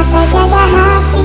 Berapa jaga hati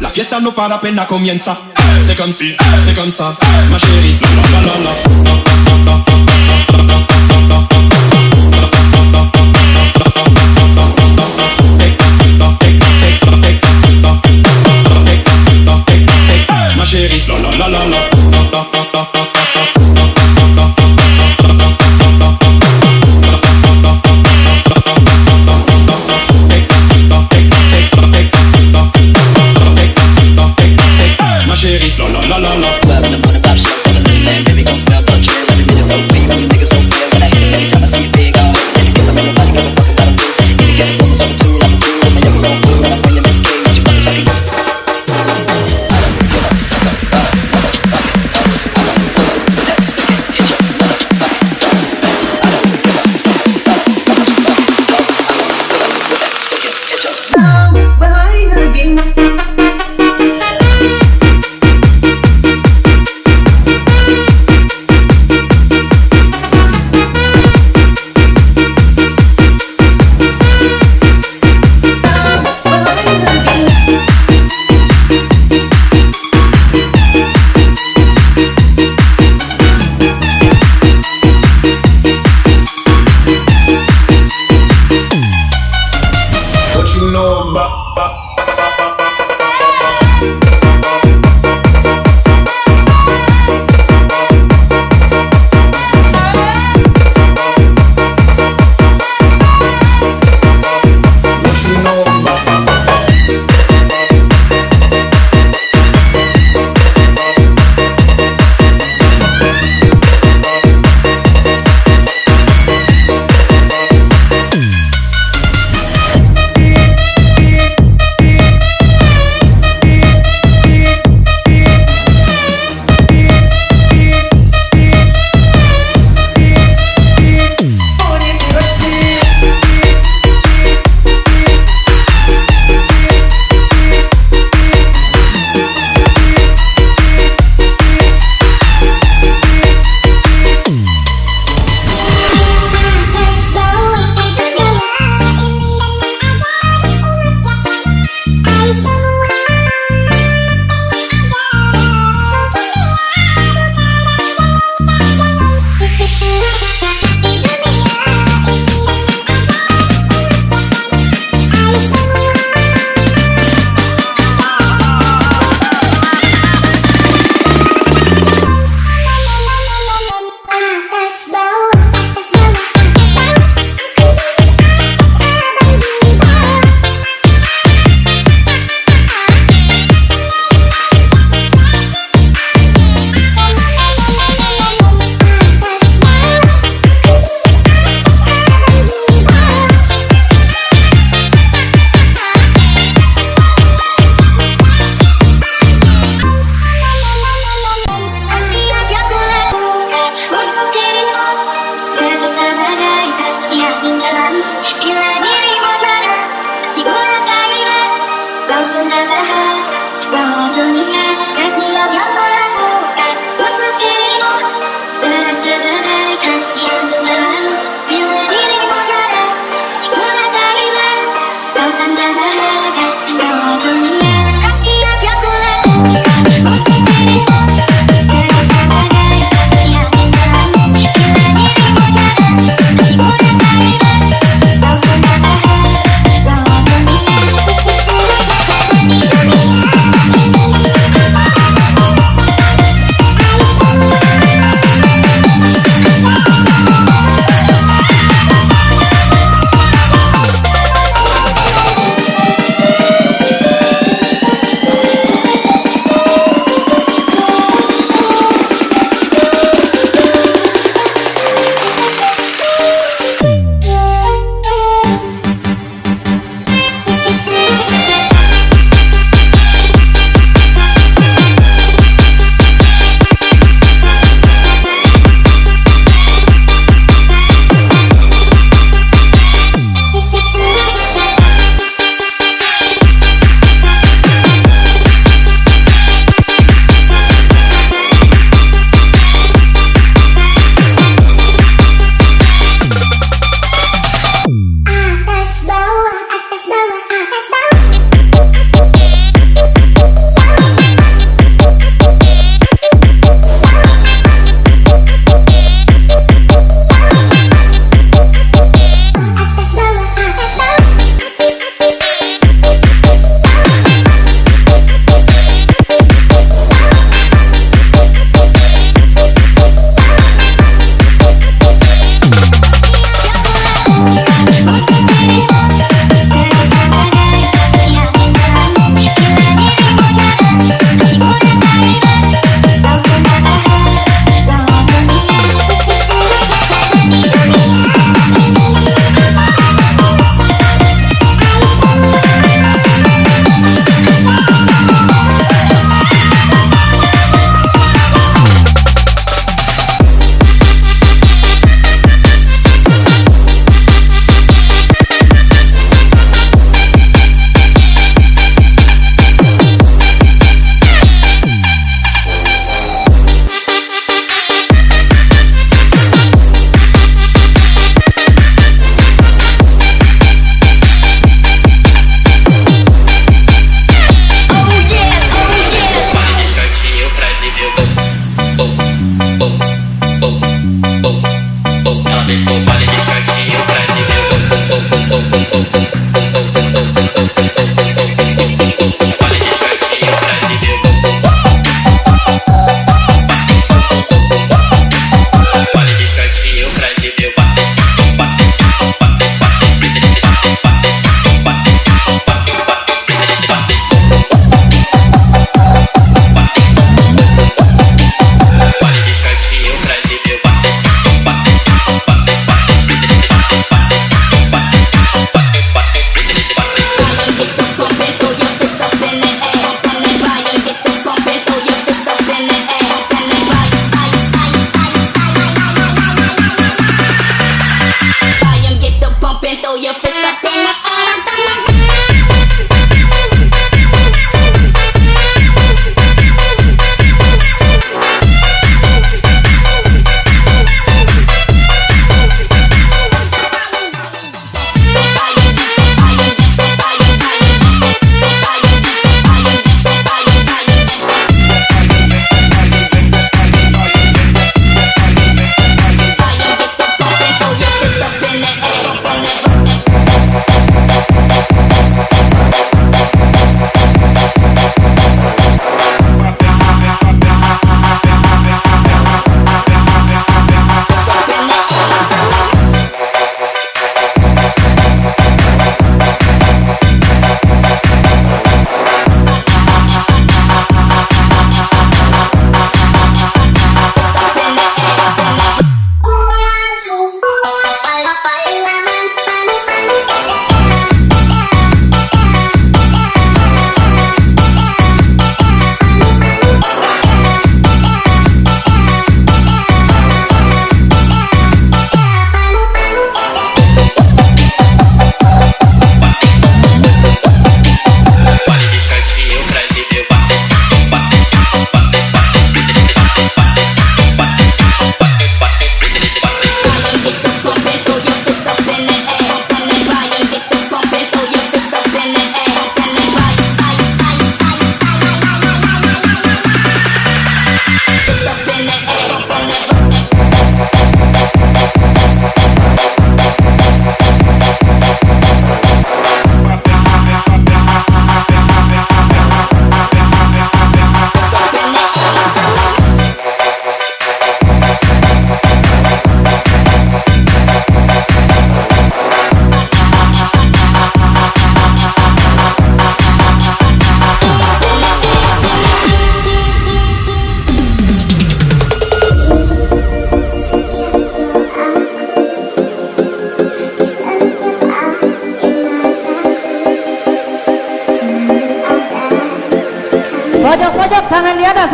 La fiesta no para apenas comienza. C'est comme si, c'est comme ça, ma chérie, la la la la.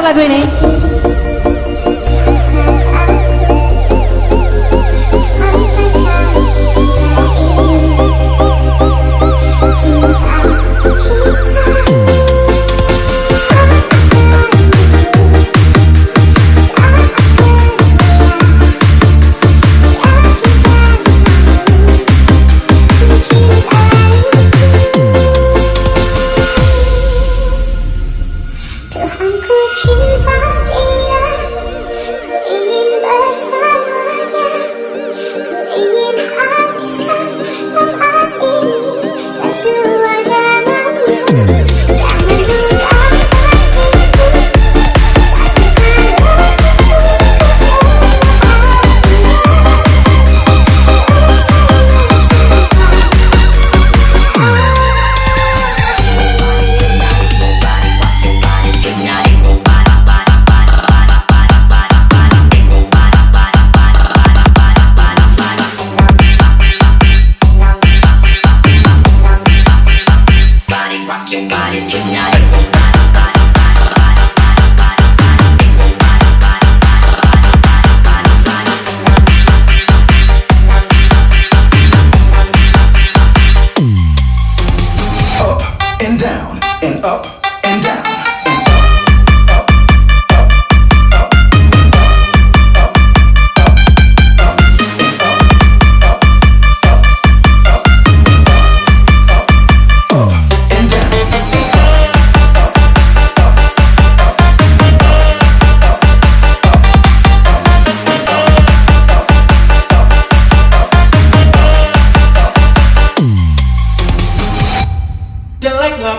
Là 林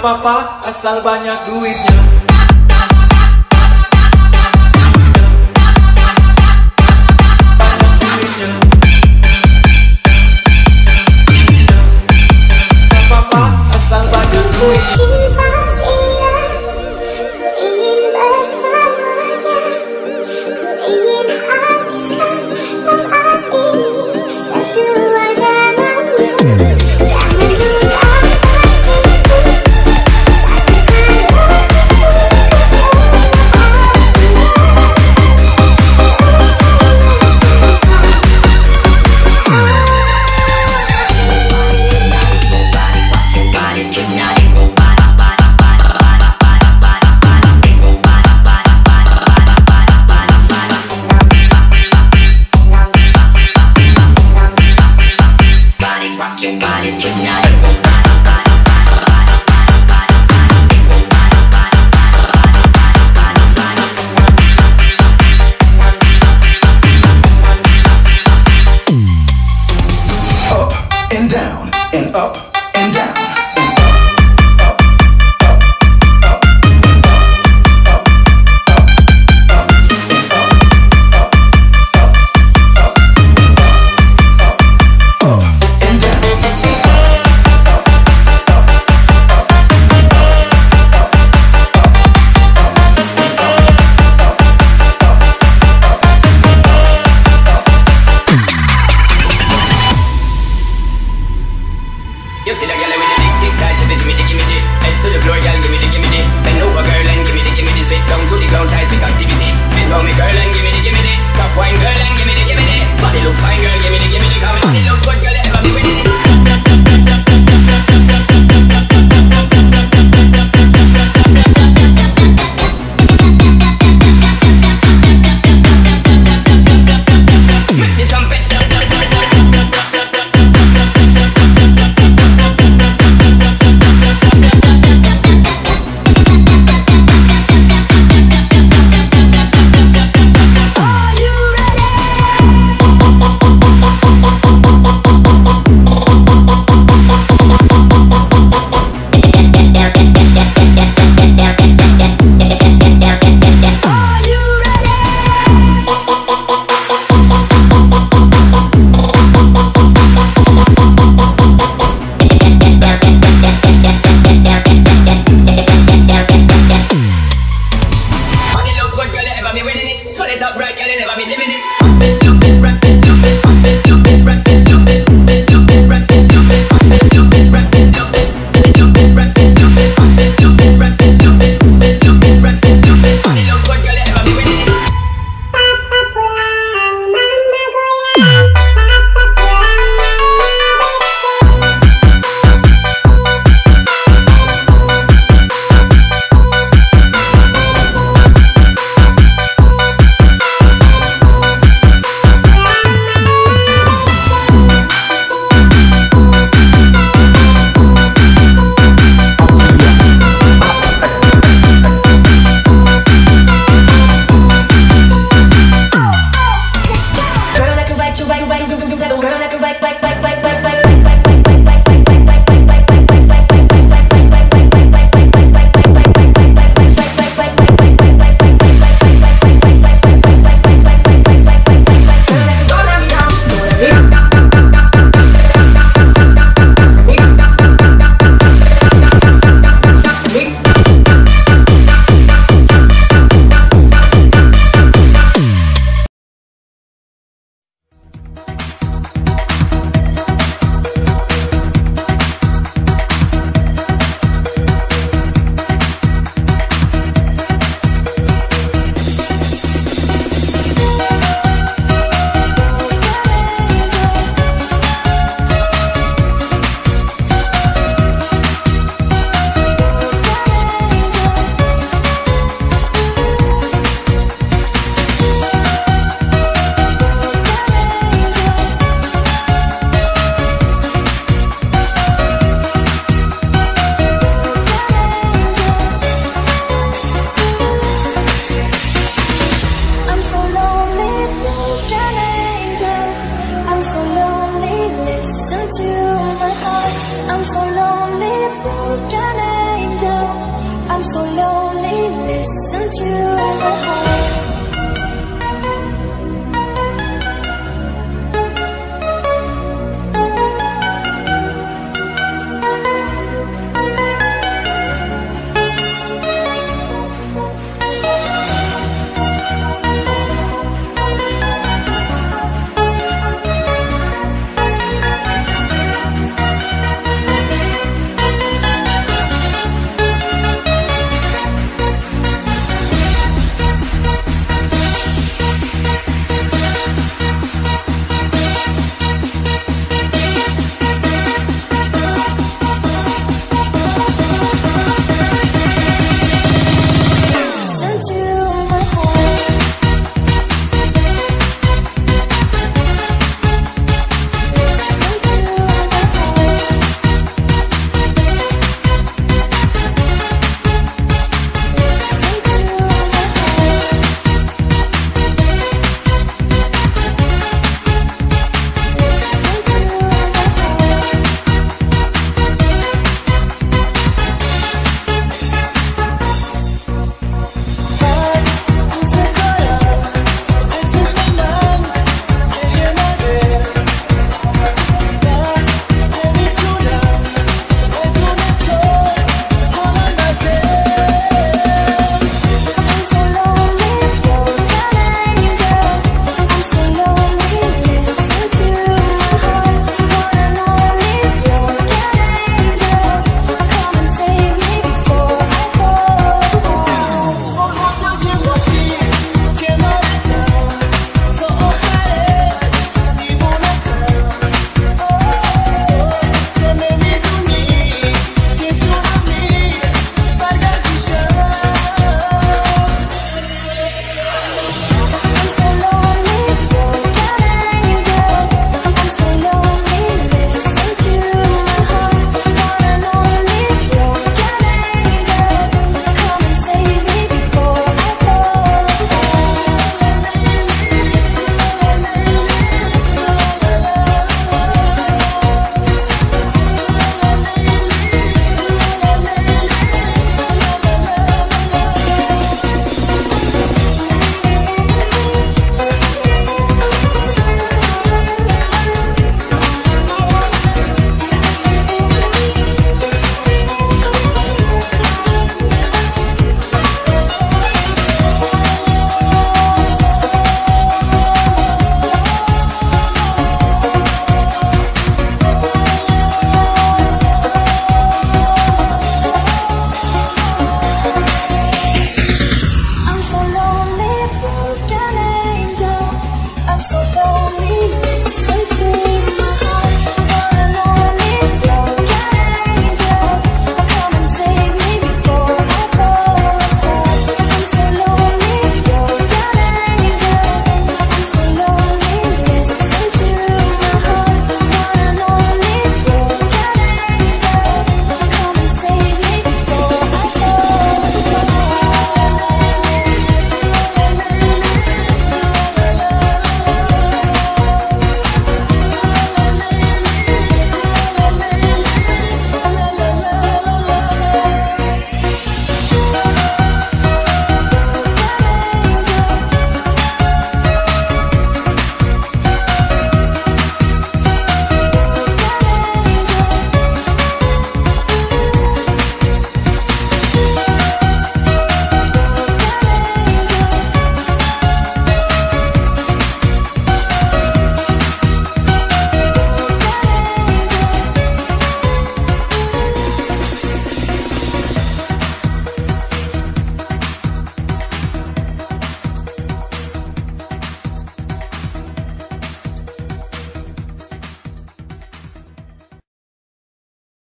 apa-apa asal banyak duitnya